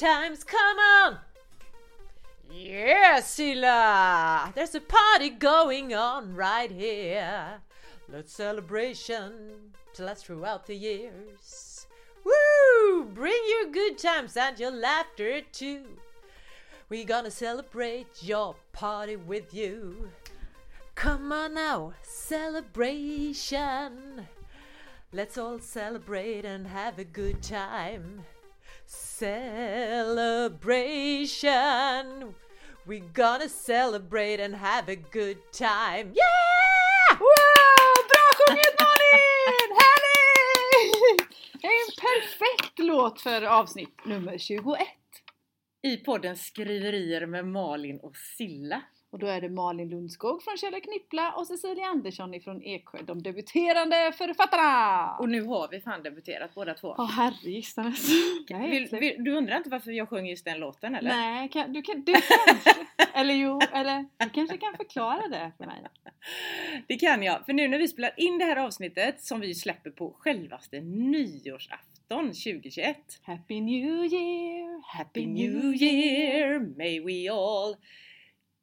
times, come on! Yeah, Silla! There's a party going on right here. Let's celebration to last throughout the years. Woo! Bring your good times and your laughter too. We're gonna celebrate your party with you. Come on now, celebration. Let's all celebrate and have a good time. Celebration. We're gonna celebrate and have a good time. Yeah! Wow, bra sjunget Malin! Härligt! Det är en perfekt låt för avsnitt nummer 21. I podden Skriverier med Malin och Silla. Och då är det Malin Lundskog från Källa Knippla och Cecilia Andersson ifrån Eksjö, de debuterande författarna! Och nu har vi fan debuterat båda två. Helt släppt. vill, du undrar inte varför jag sjöng just den låten eller? Nej, kan, du, kan, du kanske, eller jo, eller du kanske kan förklara det för mig. Det kan jag, för nu när vi spelar in det här avsnittet som vi släpper på självaste nyårsafton 2021 Happy New Year! Happy New Year, may we all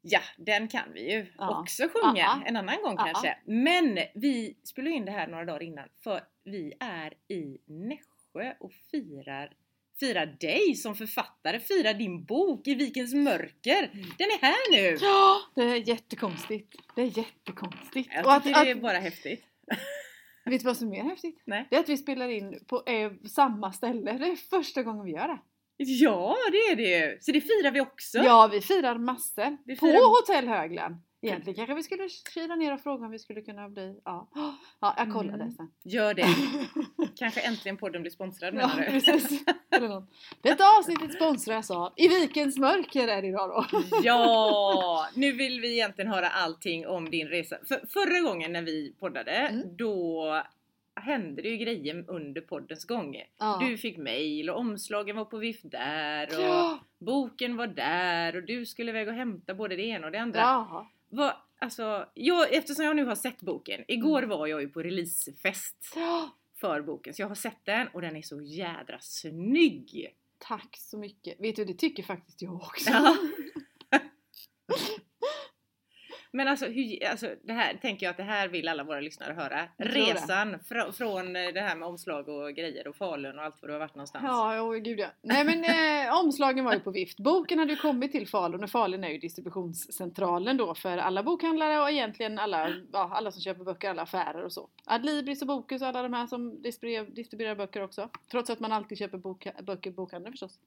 Ja, den kan vi ju Ja. också sjunga Ja. en annan gång Ja. kanske. Men vi spelar in det här några dagar innan för vi är i Nässjö och firar Firar dig som författare, firar din bok i Vikens mörker. Mm. Den är här nu! Ja, det är jättekonstigt. Det är jättekonstigt. Jag Och att, tycker det är att, bara häftigt. vet du vad som är häftigt? Nej. Det är att vi spelar in på eh, samma ställe. Det är första gången vi gör det. Ja, det är det ju! Så det firar vi också. Ja, vi firar massor. Vi På firar- Hotell Högland. Egentligen kanske vi skulle kila ner och fråga om vi skulle kunna bli... Ja, ja jag kollar Mm. det sen. Gör det. Kanske äntligen podden blir sponsrad Ja, menar du? precis. Eller något. Detta avsnittet sponsras av I Vikens mörker är det idag då. Ja! Nu vill vi egentligen höra allting om din resa. För, förra gången när vi poddade, Mm. då hände det ju grejer under poddens gång. Ja. Du fick mail och omslagen var på vift där och Ja. boken var där och du skulle iväg och hämta både det ena och det andra. Jaha. Vad, alltså, jag, eftersom jag nu har sett boken, igår Mm. var jag ju på releasefest Ja. för boken så jag har sett den och den är så jädra snygg! Tack så mycket. Vet du, det tycker faktiskt jag också. Men alltså, hur, alltså det här tänker jag att det här vill alla våra lyssnare höra. Resan fr- från eh, det här med omslag och grejer och Falun och allt vad du har varit någonstans. Ja, åh gud ja. Nej men eh, omslagen var ju på vift. Boken hade ju kommit till Falun och Falun är ju distributionscentralen då för alla bokhandlare och egentligen alla, ja, alla som köper böcker, alla affärer och så. Adlibris och Bokus och alla de här som distribuerar, distribuerar böcker också. Trots att man alltid köper bok, böcker i bokhandeln förstås.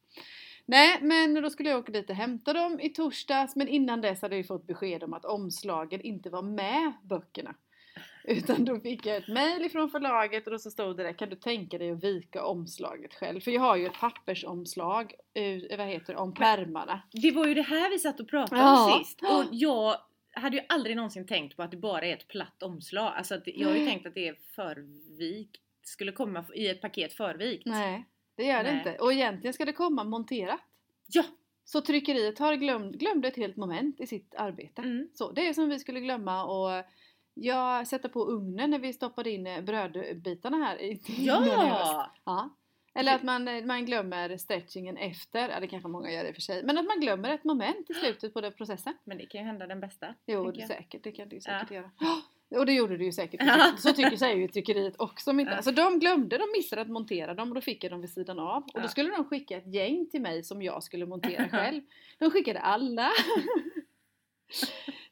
Nej, men då skulle jag åka dit och hämta dem i torsdags men innan dess hade ju fått besked om att omslagen inte var med böckerna. Utan då fick jag ett mail ifrån förlaget och då så stod det där, kan du tänka dig att vika omslaget själv? För jag har ju ett pappersomslag, eh, vad heter det, om pärmarna. Det var ju det här vi satt och pratade Ja. om sist. Och jag hade ju aldrig någonsin tänkt på att det bara är ett platt omslag. Alltså att jag har ju tänkt att det är förvikt. Skulle komma i ett paket förvikt. Nej, det gör det Nej. inte. Och egentligen ska det komma monterat. Ja! Så tryckeriet har glöm, glömde ett helt moment i sitt arbete. Mm. Så det är som vi skulle glömma och jag sätter på ugnen när vi stoppade in eh, brödbitarna här i. Ja! Ja. Eller att man, eh, man glömmer stretchingen efter, ja det kanske många gör i och för sig, men att man glömmer ett moment i slutet på den processen. Men det kan ju hända den bästa. Jo, det säkert, det kan du ju Ja. säkert göra. Och det gjorde du ju säkert. Så tycker säger ju tryckeriet också. Inte. Så de glömde, de missade att montera dem och då fick jag dem vid sidan av. Och då skulle de skicka ett gäng till mig som jag skulle montera själv. De skickade alla.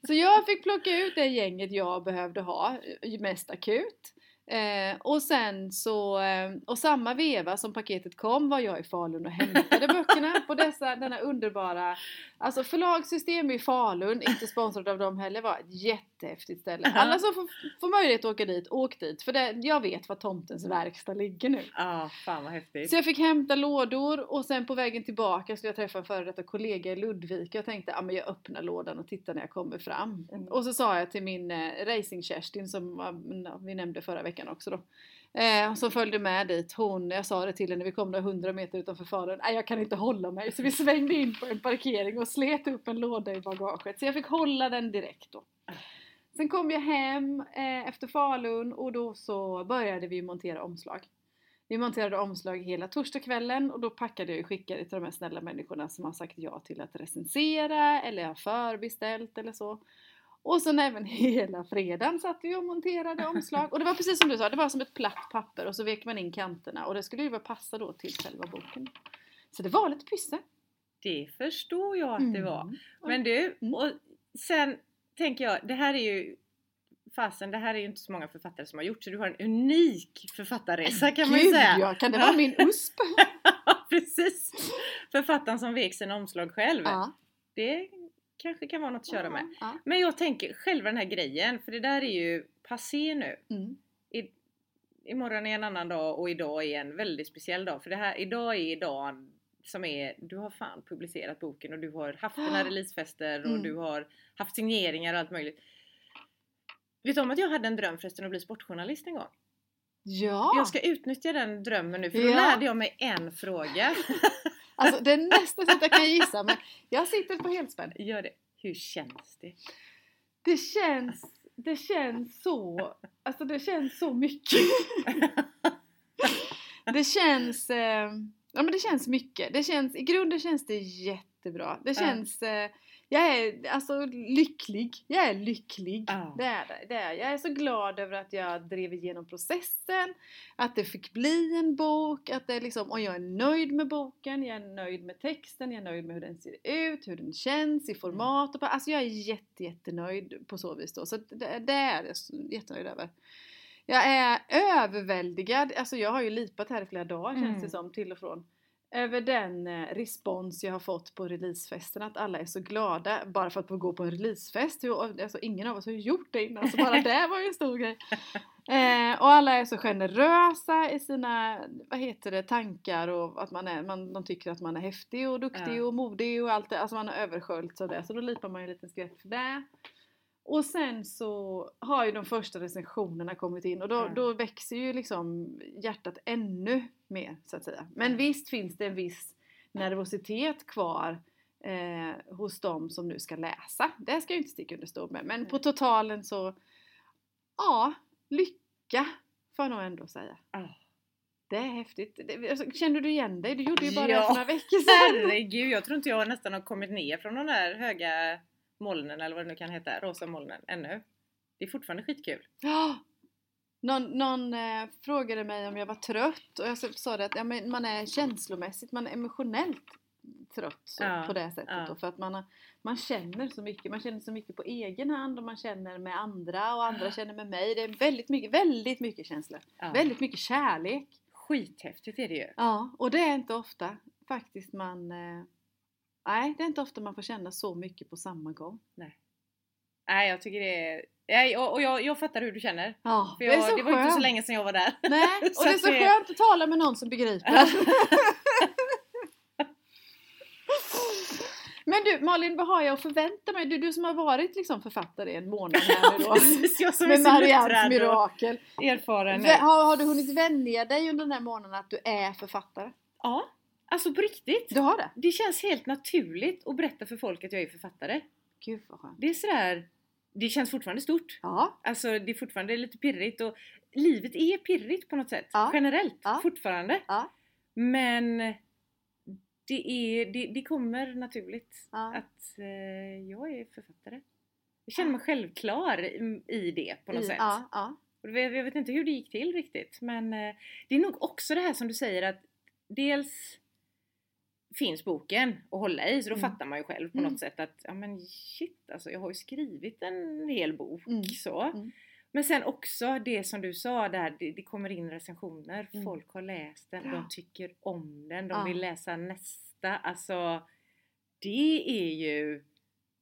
Så jag fick plocka ut det gänget jag behövde ha, mest akut. Eh, och sen så, eh, och samma veva som paketet kom var jag i Falun och hämtade böckerna på dessa, denna underbara, alltså förlagssystem i Falun, inte sponsrad av dem heller, var ett jättehäftigt ställe. Alla som får, får möjlighet att åka dit, åk dit, för det, jag vet var tomtens verkstad ligger nu. Ja, fan vad häftigt. Så jag fick hämta lådor och sen på vägen tillbaka skulle jag träffa en före detta kollega i Ludvika. Jag tänkte att jag öppnar lådan och tittar när jag kommer fram. Mm. Och så sa jag till min eh, racing-Kerstin som vi nämnde förra veckan också då. Eh, som följde med dit. Hon, jag sa det till henne, vi kom några hundra meter utanför Falun. Nej jag kan inte hålla mig. Så vi svängde in på en parkering och slet upp en låda i bagaget. Så jag fick hålla den direkt då. Sen kom jag hem eh, efter Falun och då så började vi montera omslag. Vi monterade omslag hela torsdagskvällen och då packade jag och skickade till de här snälla människorna som har sagt ja till att recensera eller har förbeställt eller så. Och sen även hela fredagen satt vi och monterade omslag. Och det var precis som du sa, det var som ett platt papper och så vek man in kanterna och det skulle ju bara passa då till själva boken. Så det var lite pyssel. Det förstår jag att det var. Mm. Men du, Mm. och sen tänker jag, det här är ju fasen, det här är ju inte så många författare som har gjort så du har en unik författarresa kan man ju Gud, säga. Ja, kan det vara min USP? Precis! Författaren som vek sina omslag själv. ja. Det kanske kan vara något att köra med. Ja. Men jag tänker själva den här grejen, för det där är ju passé nu. Mm. I, imorgon är en annan dag och idag är en väldigt speciell dag. För det här, idag är dagen som är, du har fan publicerat boken och du har haft dina releasefester och Mm. du har haft signeringar och allt möjligt. Vet du om att jag hade en dröm förresten att bli sportjournalist en gång? Ja! Jag ska utnyttja den drömmen nu för då Ja. lärde jag mig en fråga. Alltså det är nästan så att jag kan gissa men jag sitter på helspänn. Gör det. Hur känns det? Det känns, det känns så, alltså det känns så mycket. det känns, eh, ja men det känns mycket. Det känns, i grunden känns det jättebra. Det känns, eh, jag är alltså lycklig. Jag är lycklig. Ja. Det är det. det är. Jag är så glad över att jag drev igenom processen. Att det fick bli en bok. Att det liksom, och jag är nöjd med boken. Jag är nöjd med texten. Jag är nöjd med hur den ser ut. Hur den känns i format. Och på, alltså jag är jätte, jättenöjd på så vis då. Så det, det är jag jättenöjd över. Jag är överväldigad. Alltså jag har ju lipat här i flera dagar känns Mm. det som till och från. Över den eh, respons jag har fått på releasefesten. Att alla är så glada bara för att få gå på en releasefest. Alltså ingen av oss har gjort det innan så bara det var ju en stor grej. Eh, och alla är så generösa i sina, vad heter det, tankar och att man är, man, de tycker att man är häftig och duktig Ja. och modig och allt det. Alltså man har översköljts av det. Så då lipar man ju en liten skvätt för det. Och sen så har ju de första recensionerna kommit in och då, Ja. då växer ju liksom hjärtat ännu mer så att säga. Men visst finns det en viss nervositet kvar eh, hos de som nu ska läsa. Det ska jag inte sticka under stol med. Men på totalen så, ja, lycka får jag nog ändå säga. Ah. Det är häftigt. Det, alltså, känner du igen dig? Du gjorde ju bara det Ja. för några veckor sedan. Herregud, jag tror inte jag nästan har kommit ner från de där höga molnen eller vad det nu kan heta, rosa molnen ännu. Det är fortfarande skitkul. Ja. Någon, någon eh, frågade mig om jag var trött och jag sa- sa det att ja, men man är känslomässigt, man är emotionellt trött så, Ja, på det sättet. ja. Då, för att man, har, man känner så mycket. Man känner så mycket på egen hand och man känner med andra och andra känner med mig. Det är väldigt mycket, väldigt mycket känslor. Ja. Väldigt mycket kärlek. Skithäftigt är det ju. Ja, och det är inte ofta faktiskt man... Eh, nej, det är inte ofta man får känna så mycket på samma gång. Nej, jag tycker det är... Nej, och och jag, jag fattar hur du känner. Ja, För det är jag, så det var inte så skönt. länge sedan jag var där. Nej, och det är så det- skönt att tala med någon som begriper. Men du Malin, vad har jag att förvänta mig? Du, du som har varit liksom författare i en månad här nu då. Precis, jag som är med Mariannes mirakel. erfaren Har, har du hunnit vänja dig under den här månaden att du är författare? Ja, alltså på riktigt. Du har det? Det känns helt naturligt att berätta för folk att jag är författare. Gud vad skönt. Det är sådär... Det känns fortfarande stort. Ja, Alltså det är fortfarande lite pirrigt och livet är pirrigt på något sätt. Ja. Generellt, Ja. fortfarande. Ja. Men det, är, det, det kommer naturligt Ja. att eh, jag är författare. Jag känner mig självklar i, i det på något I- sätt. Ja, ja. Jag vet inte hur det gick till riktigt men eh, det är nog också det här som du säger att dels finns boken att hålla i så då Mm. fattar man ju själv på Mm. något sätt att ja men shit alltså jag har ju skrivit en hel bok Mm. så. Mm. Men sen också det som du sa där, det, det kommer in recensioner, Mm. folk har läst den, Ja. de tycker om den, de Ja. vill läsa nästa. Alltså det är ju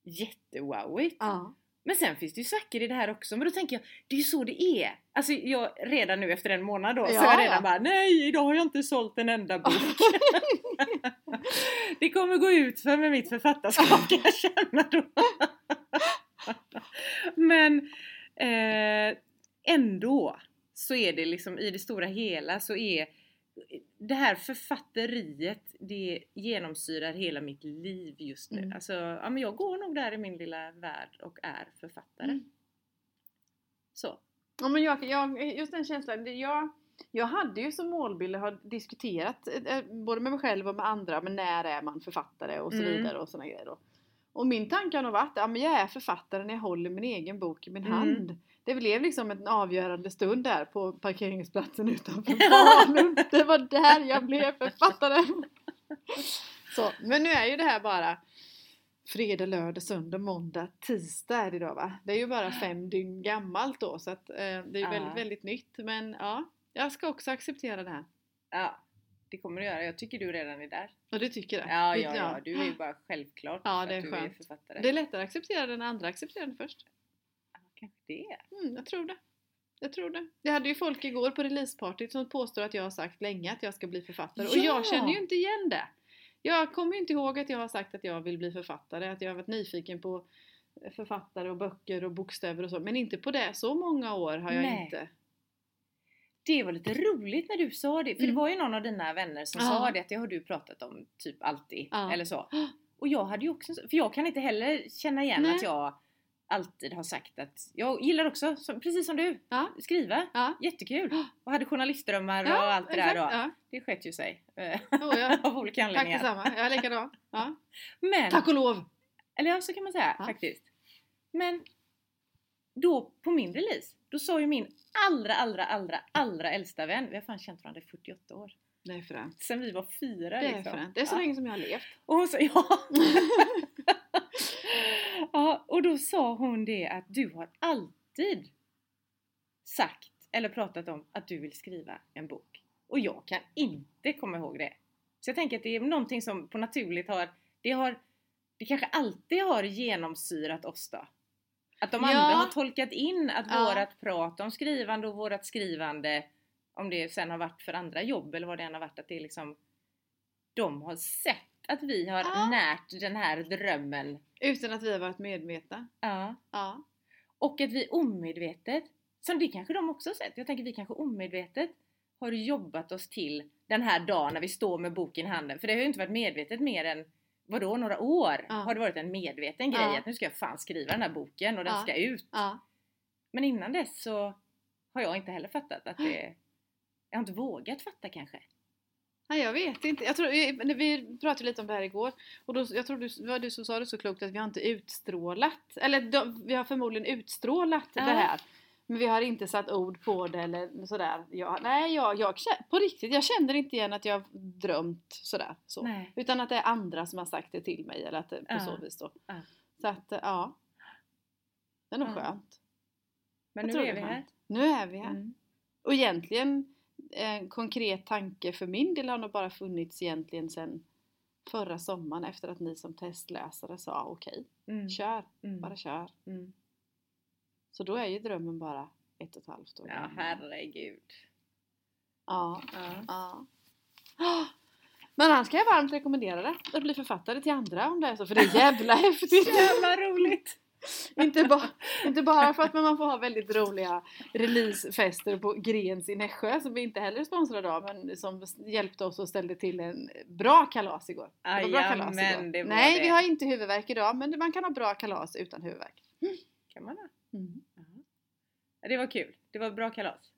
jättewowigt. ja. Men sen finns det ju saker i det här också, men då tänker jag, det är ju så det är. Alltså jag, redan nu efter en månad då, så Ja, är jag redan ja. bara nej, idag har jag inte sålt en enda bok. det kommer gå ut för med mitt författarskap kan jag känna då. men eh, ändå så är det liksom i det stora hela så är det här författeriet det genomsyrar hela mitt liv just nu. Mm. Alltså, ja, men jag går nog där i min lilla värld och är författare. Mm. Så. Ja men jag, jag, just den känslan, jag, Jag hade ju som målbild, har diskuterat eh, både med mig själv och med andra, men när är man författare och så Mm. vidare och såna grejer då. Och min tanke har nog varit, ja men jag är författare när jag håller min egen bok i min Mm. hand. Det blev liksom en avgörande stund där på parkeringsplatsen utanför Falun. Det var där jag blev författare. Så, men nu är ju det här bara fredag, lördag, söndag, måndag, tisdag är det idag va? Det är ju bara fem dygn gammalt då så att eh, det är ju Ja. väldigt, väldigt nytt. Men ja, jag ska också acceptera det här. Ja, det kommer du göra. Jag tycker du redan är där. Och du tycker det? Ja, ja, ja. Du är ju bara självklart Ja, det är att du skönt. är författare. Det är lättare att acceptera det när andra accepterar det först. Ja, kanske det. Mm, jag tror det. Jag tror det. Jag hade ju folk igår på releasepartyt som påstår att jag har sagt länge att jag ska bli författare. Och Ja! jag känner ju inte igen det. Jag kommer ju inte ihåg att jag har sagt att jag vill bli författare. Att jag har varit nyfiken på författare och böcker och bokstäver och så. Men inte på det. Så många år har jag Nej. inte. Det var lite roligt när du sa det, för Mm. det var ju någon av dina vänner som Ja. sa det att det har du pratat om typ alltid, Ja. eller så. Och jag hade ju också, för jag kan inte heller känna igen Nej. att jag alltid har sagt att, jag gillar också, som, precis som du, Ja. skriva. Ja. Jättekul! Och hade journalistdrömmar och Ja, allt det där exakt. då. Ja. Det skett ju sig. eh, Oh, av olika Tack anledningar. detsamma. Jag är likadan. Ja. Men, Tack och lov! eller ja, så kan man säga faktiskt. Men då på min release, då sa ju min allra, allra, allra, allra äldsta vän, vi har fan känt varandra i 48 år. Det är fränt. Sen vi var fyra Det är liksom. fränt. Det är så ja. länge som jag har levt. Och hon sa ja. ja. Och då sa hon det att du har alltid sagt eller pratat om att du vill skriva en bok. Och jag kan inte komma ihåg det. Så jag tänker att det är någonting som på naturligt har, det har, det kanske alltid har genomsyrat oss då. Att de Ja. andra har tolkat in att Ja. vårat prat om skrivande och vårat skrivande, om det sen har varit för andra jobb eller vad det än har varit, att det är liksom de har sett att vi har Ja. närt den här drömmen. Utan att vi har varit medvetna. Ja. Ja. Och att vi omedvetet, som det kanske de också har sett, jag tänker vi kanske omedvetet har jobbat oss till den här dagen när vi står med boken i handen. För det har ju inte varit medvetet mer än, vadå, några år Ja. har det varit en medveten grej Ja. att nu ska jag fan skriva den här boken och den Ja. ska ut. Men innan dess så har jag inte heller fattat att det, jag har inte vågat fatta kanske. Nej, jag vet inte. Jag tror, vi- vi pratade lite om det här igår och då, jag tror du, det var du som sa det så klokt att vi har inte utstrålat, eller de, vi har förmodligen utstrålat det här. Men vi har inte satt ord på det eller sådär. Jag, nej, jag, jag, på riktigt, jag känner inte igen att jag har drömt sådär. Så. Nej. Utan att det är andra som har sagt det till mig eller att på Ja. så vis då. Ja. Så att, ja. Det är nog Ja. skönt. Men Jag nu är vi här. Nu är vi här. Mm. Och egentligen en konkret tanke för min del har nog bara funnits egentligen sedan förra sommaren efter att ni som testläsare sa okej, Mm. kör, Mm. bara kör. Så då är ju drömmen bara ett och ett halvt år Ja, herregud. Ja, Ja. ja. Men annars kan jag varmt rekommendera det, att bli författare till andra om det är så, för det är jävla häftigt! Jävla roligt! inte, bara, inte bara för att man får ha väldigt roliga releasefester på Grens i Nässjö som vi inte heller är sponsrade av men som hjälpte oss och ställde till en bra kalas igår. Det var bra kalas Jajamän, igår. det var Nej, det. vi har inte huvudvärk idag men man kan ha bra kalas utan huvudvärk. Kan man ha. Mm. Det var kul. Det var bra kalas.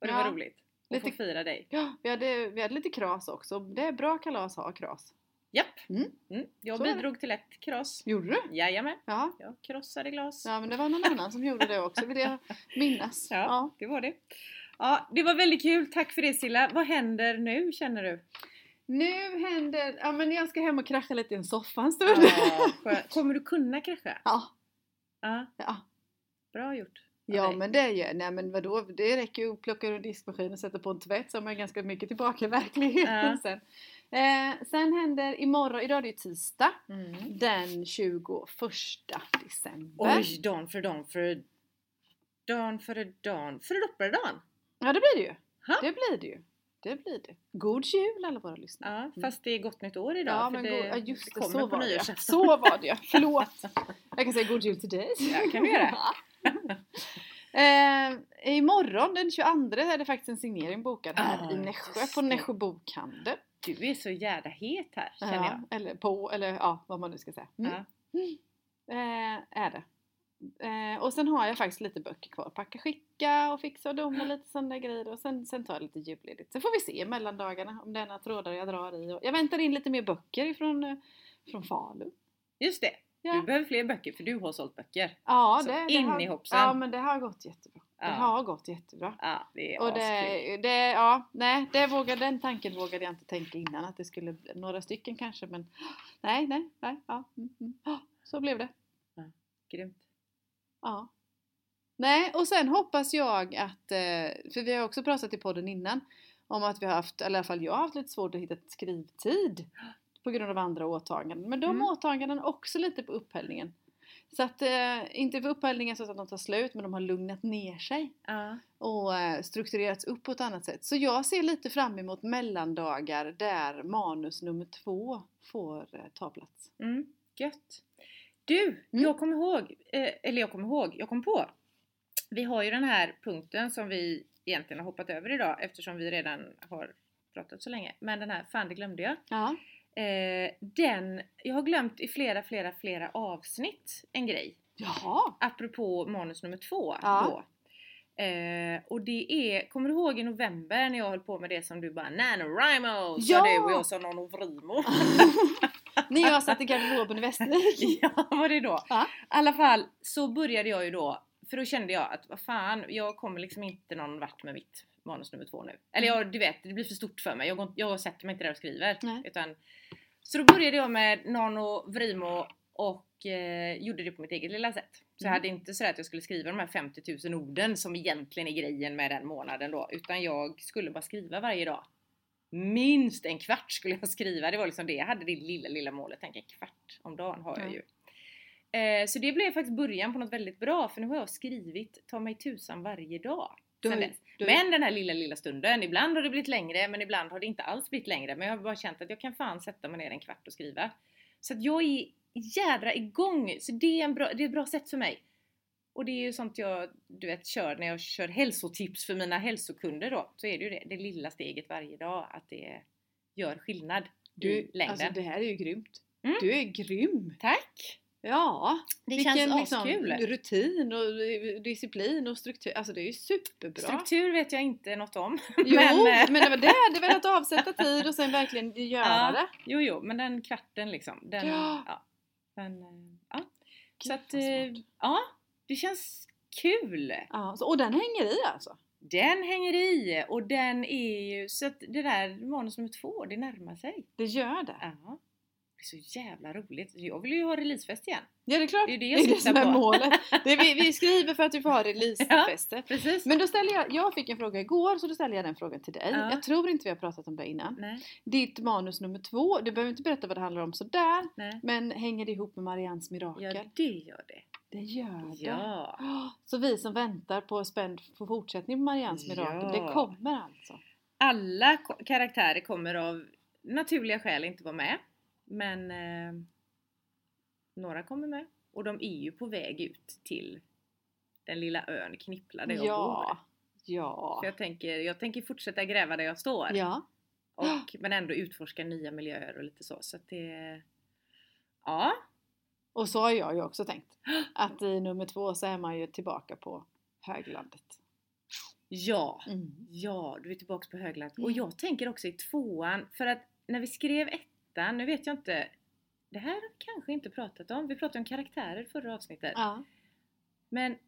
Och det Ja. var roligt. Att Lite- få fira dig. Ja, vi hade, vi hade lite kras också. Det är bra kalas att ha kras. Japp! Mm. Mm. Jag Så bidrog till ett kross. Gjorde du? Jajamän. Ja. Jag krossade glas. Ja, men det var någon annan som gjorde det också vill jag minnas. Ja. Ja. Det var det. Ja, det var väldigt kul. Tack för det Silla. Vad händer nu känner du? Nu händer... Ja, men jag ska hem och krascha lite i en soffa en stund. Ja. Kommer du kunna krascha? Ja. Ja, ja. bra gjort. Ja dig. men det gör Nej men vadå, det räcker ju att plocka ur en diskmaskin och sätta på en tvätt så är man ganska mycket tillbaka i verkligheten Ja. sen. Eh, sen händer imorgon, idag är det ju tisdag, Mm. den 21 december. Oj, dan för dan för dan för dan för dopparedan. Ja det blir det ju. Ha? Det blir det ju. Det blir det. God jul alla våra lyssnare. Ja, fast det är gott nytt år idag. Ja men det, ja, just det, kommer så på det nyårsafton. Så var det ja, förlåt. Jag kan säga god jul till dig. Ja, kan du göra. Eh, imorgon den 22 är det faktiskt en signering bokad här Ah, i Nässjö på. Nässjö bokhandel. Du är så jävla het här känner Ja, jag. eller på, eller ja vad man nu ska säga. Mm. Ja. Eh, är det. Eh, och sen har jag faktiskt lite böcker kvar. Packa, skicka och fixa och dona lite sådana grejer. Och sen, sen tar jag lite julledigt. Sen får vi se mellan dagarna om det är några trådar jag drar i. Och jag väntar in lite mer böcker ifrån, eh, från Falun. Just det! Ja. Du behöver fler böcker för du har sålt böcker. Ja, Så det, det in har, i hoppsan. Ja, men det har gått jättebra. Det Ja. har gått jättebra. Ja, det är Och det, det, ja, nej, det vågade, den tanken vågade jag inte tänka innan att det skulle bli några stycken kanske men nej, nej, nej, ja, mm, mm. Ja, så blev det. Grymt. Ja. Nej, och sen hoppas jag att, eh, för vi har också pratat i podden innan om att vi har haft, eller i alla fall jag har haft lite svårt att hitta skrivtid på grund av andra åtaganden. Men de Mm. åtaganden också lite på upphällningen. Så att, eh, inte för upphällningen så att de tar slut men de har lugnat ner sig Ja. och eh, strukturerats upp på ett annat sätt. Så jag ser lite fram emot mellandagar där manus nummer två får eh, ta plats. Mm, gött. Du, Mm. jag kommer ihåg, eh, eller jag kommer ihåg, jag kom på. Vi har ju den här punkten som vi egentligen har hoppat över idag eftersom vi redan har pratat så länge. Men den här, fan det glömde jag. Ja. Eh, den, jag har glömt i flera, flera, flera avsnitt en grej. Jaha! Apropå manus nummer två Ja. då. Eh, och det är, kommer du ihåg i november när jag höll på med det som du bara NaNoWriMo sa Ja! du och jag sa NaNoWriMo. När jag satt i garderoben i Västervik. ja, var det då? Ja. I alla fall så började jag ju då, för då kände jag att vad fan, jag kommer liksom inte någon vart med mitt manus nummer två nu. Eller jag, du vet, det blir för stort för mig. Jag, går, jag sätter mig inte där och skriver. Nej. Utan, så då började jag med Nano Vrimo och eh, gjorde det på mitt eget lilla sätt. Så jag Mm. hade inte sådär att jag skulle skriva de här 50 000 orden som egentligen är grejen med den månaden då. Utan jag skulle bara skriva varje dag. Minst en kvart skulle jag skriva. Det var liksom det. Jag hade det lilla, lilla målet. Tänk en kvart om dagen har jag Ja. ju. Eh, så det blev faktiskt början på något väldigt bra. För nu har jag skrivit ta mig tusan varje dag. Du sen dess. du Men den här lilla, lilla stunden. Ibland har det blivit längre men ibland har det inte alls blivit längre. Men jag har bara känt att jag kan fan sätta mig ner en kvart och skriva. Så att jag är jädra igång. Så det är, en bra, det är ett bra sätt för mig. Och det är ju sånt jag du vet, kör när jag kör hälsotips för mina hälsokunder då. Så är det ju det, det lilla steget varje dag. Att det gör skillnad Du, i längden. alltså det här är ju grymt. Mm. Du är grym! Tack! Ja! Det vilken känns liksom askul. rutin och eh, disciplin och struktur. Alltså det är ju superbra. Struktur vet jag inte något om. Jo, men, men, eh, det var det. Det väl att avsätta tid och sen verkligen göra Ja. det. Jo, jo, men den kvarten liksom. Den, Ja. ja. Den, eh, ja. Så att, ja, det känns kul. Ja, och den hänger i alltså? Den hänger i och den är ju, så att det där manus nummer två, det närmar sig. Det gör det? Ja. Det är så jävla roligt. Jag vill ju ha releasefest igen. Ja det är klart. Det är det det jag är det som är på. målet. Det är, vi, vi skriver för att vi får ha releasefester. Precis. Men då ställer jag, jag fick en fråga igår så då ställer jag den frågan till dig. Ja. Jag tror inte vi har pratat om det innan. Nej, Ditt manus nummer två, du behöver inte berätta vad det handlar om sådär. nej. Men hänger det ihop med Mariannes mirakel? Ja, det gör det. Det gör det. Ja. Så vi som väntar på spänd på fortsättning på Mariannes mirakel, Ja. det kommer alltså? Alla karaktärer kommer av naturliga skäl inte vara med. Men eh, några kommer med. Och de är ju på väg ut till den lilla ön Knippla där jag ja. bor. Ja. För jag tänker, jag tänker fortsätta gräva där jag står. Ja. Och, men ändå utforska nya miljöer och lite så. Så att det... Ja. Och så har jag ju också tänkt. Att i nummer två så är man ju tillbaka på höglandet. Ja. Mm. Ja, du är tillbaka på höglandet. Och jag tänker också i tvåan, för att när vi skrev ettan, nu vet jag inte, det här har vi kanske inte pratat om, vi pratade om karaktärer förra avsnittet. Ja. Men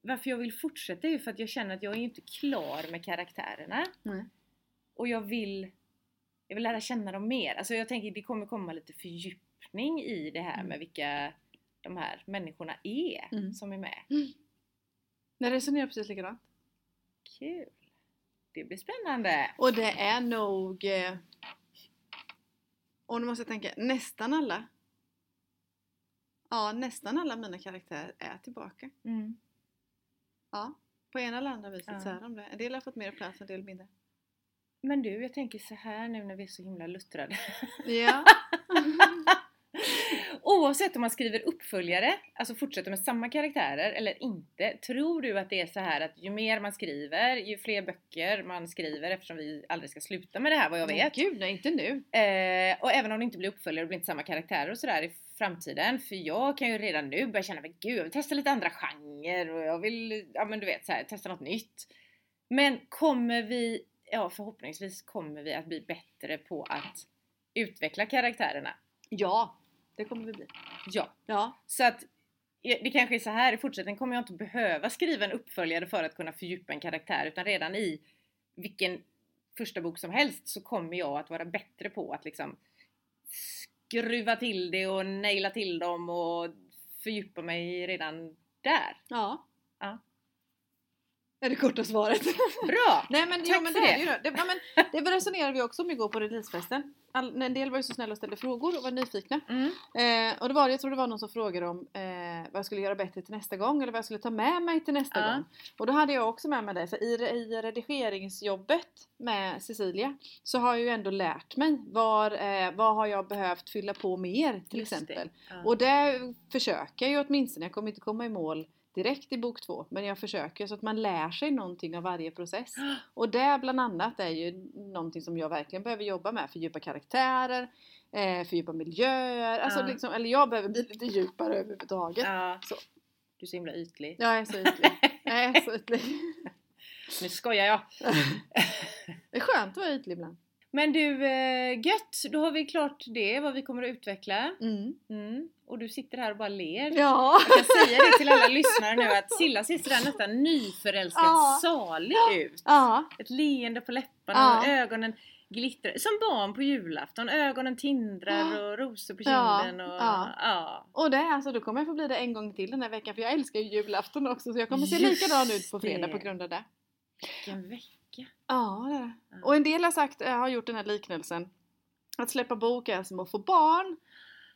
varför jag vill fortsätta är ju för att jag känner att jag är inte klar med karaktärerna. Nej. Och jag vill, jag vill lära känna dem mer. Alltså jag tänker det kommer komma lite fördjupning i det här Mm. med vilka de här människorna är Mm. som är med. Jag resonerar precis likadant. Kul! Det blir spännande! Och det är nog... Eh, och nu måste jag tänka, nästan alla. Ja, nästan alla mina karaktärer är tillbaka. Mm. Ja, på ena eller andra viset Ja. så är de det. En del har fått mer plats, en del mindre. Men du, jag tänker så här nu när vi är så himla luttrade. Ja. Oavsett om man skriver uppföljare, alltså fortsätter med samma karaktärer eller inte, tror du att det är så här att ju mer man skriver, ju fler böcker man skriver eftersom vi aldrig ska sluta med det här vad jag Men vet. Gud, nej inte nu. Eh, och även om det inte blir uppföljare och blir inte samma karaktärer och sådär i framtiden. För jag kan ju redan nu börja känna, men gud jag vill testa lite andra genrer och jag vill, ja men du vet så här, testa något nytt. Men kommer vi, ja förhoppningsvis kommer vi att bli bättre på att utveckla karaktärerna. Ja, det kommer vi bli. Ja, Ja. så att det kanske är så här i fortsättningen kommer jag inte behöva skriva en uppföljare för att kunna fördjupa en karaktär utan redan i vilken första bok som helst så kommer jag att vara bättre på att liksom skruva till det och naila till dem och fördjupa mig redan där. Ja. Ja. Är det korta svaret? Bra! Nej men, Tack men för det det. det. Det, ja, men, det resonerade vi också om igår på releasefesten. All, en del var ju så snälla och ställde frågor och var nyfikna. Mm. Eh, och det var, jag tror det var någon som frågade om eh, vad jag skulle göra bättre till nästa gång eller vad jag skulle ta med mig till nästa Ja. gång. Och då hade jag också med mig det, för i, i redigeringsjobbet med Cecilia så har jag ju ändå lärt mig var, eh, vad har jag behövt fylla på mer till Just det. exempel. Ja. Och det försöker jag ju åtminstone, jag kommer inte komma i mål direkt i bok två men jag försöker så att man lär sig någonting av varje process. Och det bland annat är ju någonting som jag verkligen behöver jobba med, fördjupa karaktärer, eh, fördjupa miljöer, alltså Ja. liksom, eller jag behöver bli lite djupare överhuvudtaget. Ja. Så. Du är så himla ytlig. Jag är så ytlig. Jag är så ytlig. Nu skojar jag! Det är skönt att vara ytlig ibland. Men du, eh, gött! Då har vi klart det, vad vi kommer att utveckla. Mm. Mm. Och du sitter här och bara ler. Ja. Jag kan säga det till alla lyssnare nu att Silla ser sådär nästan nyförälskat Ja. salig ut. Ja. Ett leende på läpparna Ja. ögonen glittrar. Som barn på julafton. Ögonen tindrar och rosor på kinden. Och, Ja. ja. Och det alltså, då kommer jag få bli det en gång till den här veckan för jag älskar ju julafton också så jag kommer se Just likadan ut på fredag det. på grund av det. Vilken vecka! Ja, det är det. Ja. Och en del har sagt, jag har gjort den här liknelsen, att släppa bok är som att få barn.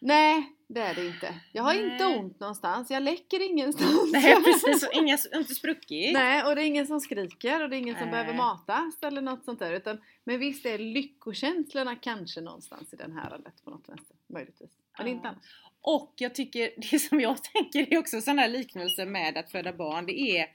Nej, det är det inte. Jag har inte Nej. ont någonstans, jag läcker ingenstans. Nej precis, inga, inte spruckit. Nej, och det är ingen som skriker och det är ingen som Nej. behöver matas eller något sånt där. Utan, men visst är lyckokänslorna kanske någonstans i den här landet på något vänster. Möjligtvis. Men Ja. inte annars. Och jag tycker, det som jag tänker är också sån här liknelse med att föda barn, det är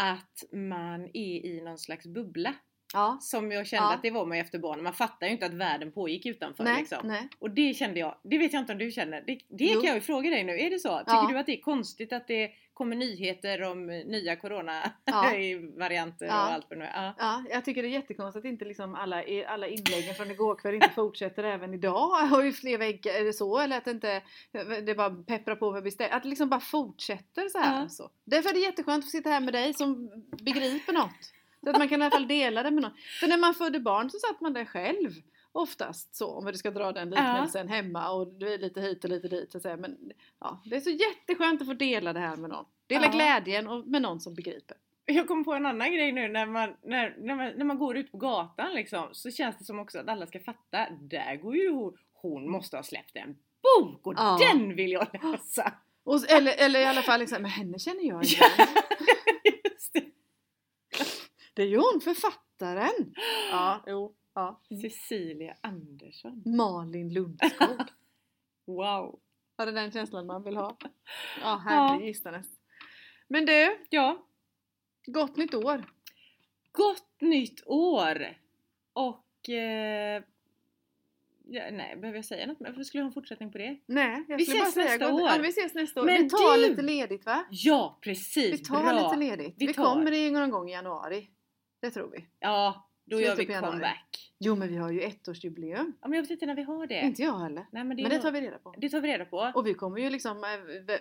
att man är i någon slags bubbla. Ja. Som jag kände Ja. att det var man efter barnen. Man fattar ju inte att världen pågick utanför Nej, liksom. nej. Och det kände jag, det vet jag inte om du känner. Det, det kan jag ju fråga dig nu, är det så? Tycker Ja. du att det är konstigt att det kommer nyheter om eh, nya corona Ja. varianter Ja. och allt det nu? Ja. Ja, jag tycker det är jättekonstigt att inte liksom alla, alla inläggen från igår kväll inte fortsätter även idag. Har ju fler väggar, är det så? Eller att det inte det bara pepprar på med beställ. Att det liksom bara fortsätter så här. Ja. Så. Därför är det jätteskönt att sitta här med dig som begriper något. Så att man kan i alla fall dela det med någon. För när man födde barn så satt man där själv. Oftast så, om vi ska dra den liknelsen hemma och det är lite hit och lite dit. Så. Men ja, det är så jätteskönt att få dela det här med någon. Dela Ja. glädjen och med någon som begriper. Jag kom på en annan grej nu när man, när, när man, när man går ut på gatan liksom, så känns det som också att alla ska fatta, där går ju hon, hon måste ha släppt en bok och Ja. den vill jag läsa! Och, eller, eller i alla fall liksom, men henne känner jag igen. Det. Det är ju hon författaren! Ja, jo, ja. Cecilia Andersson. Malin Lundskog. Wow! Var det den känslan man vill ha? Ja, Ja. herregistanes. Men du, Ja, gott nytt år! gott nytt år! Och... Eh, ja, nej, behöver jag säga något? mer? Skulle jag ha en fortsättning på det? Nej, jag Vi skulle bara ses säga nästa år. Ja, vi ses nästa år. Men vi tar du- lite ledigt va? Ja, precis! Vi tar Bra! lite ledigt. Vi Vi, kommer i någon gång i januari. Det tror vi. Ja, då gör vi comeback. Jo men vi har ju ettårsjubileum. Ja, men jag vet inte när vi har det. Inte jag heller. Nej, men det, Men det tar vi reda på. det tar vi reda på. Och vi kommer ju liksom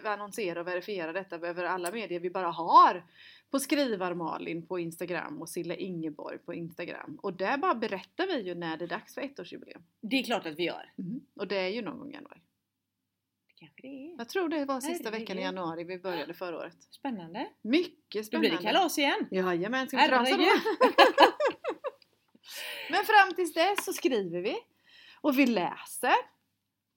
eh, annonsera och verifiera detta över alla medier vi bara har. På Skrivar-Malin på Instagram och Silla Ingeborg på Instagram. Och där bara berättar vi ju när det är dags för ettårsjubileum. Det är klart att vi gör. Och det är ju någon gång i januari. Kanske det är. Jag tror det var sista Herregud. veckan i januari vi började förra året. Spännande. Mycket Då spännande. blir det kalas igen. Jajamän, ska vi krasa då? Men fram tills dess så skriver vi. Och vi läser.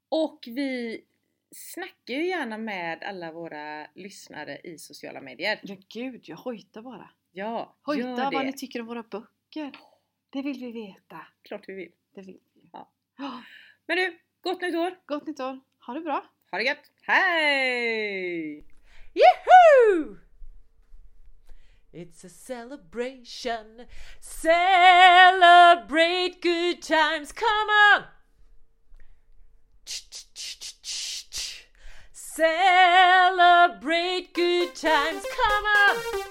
Och vi snackar ju gärna med alla våra lyssnare i sociala medier. Ja gud, jag hojtar bara. Ja, Hojta gör vad det. ni tycker om våra böcker. Det vill vi veta. Klart vi vill. Det vill vi. Ja. Men du, gott nytt år! Gott nytt år. Ha det bra. Ha det gött! Hej! Yahoo! It's a celebration. Celebrate good times. Come on! Celebrate good times, come on!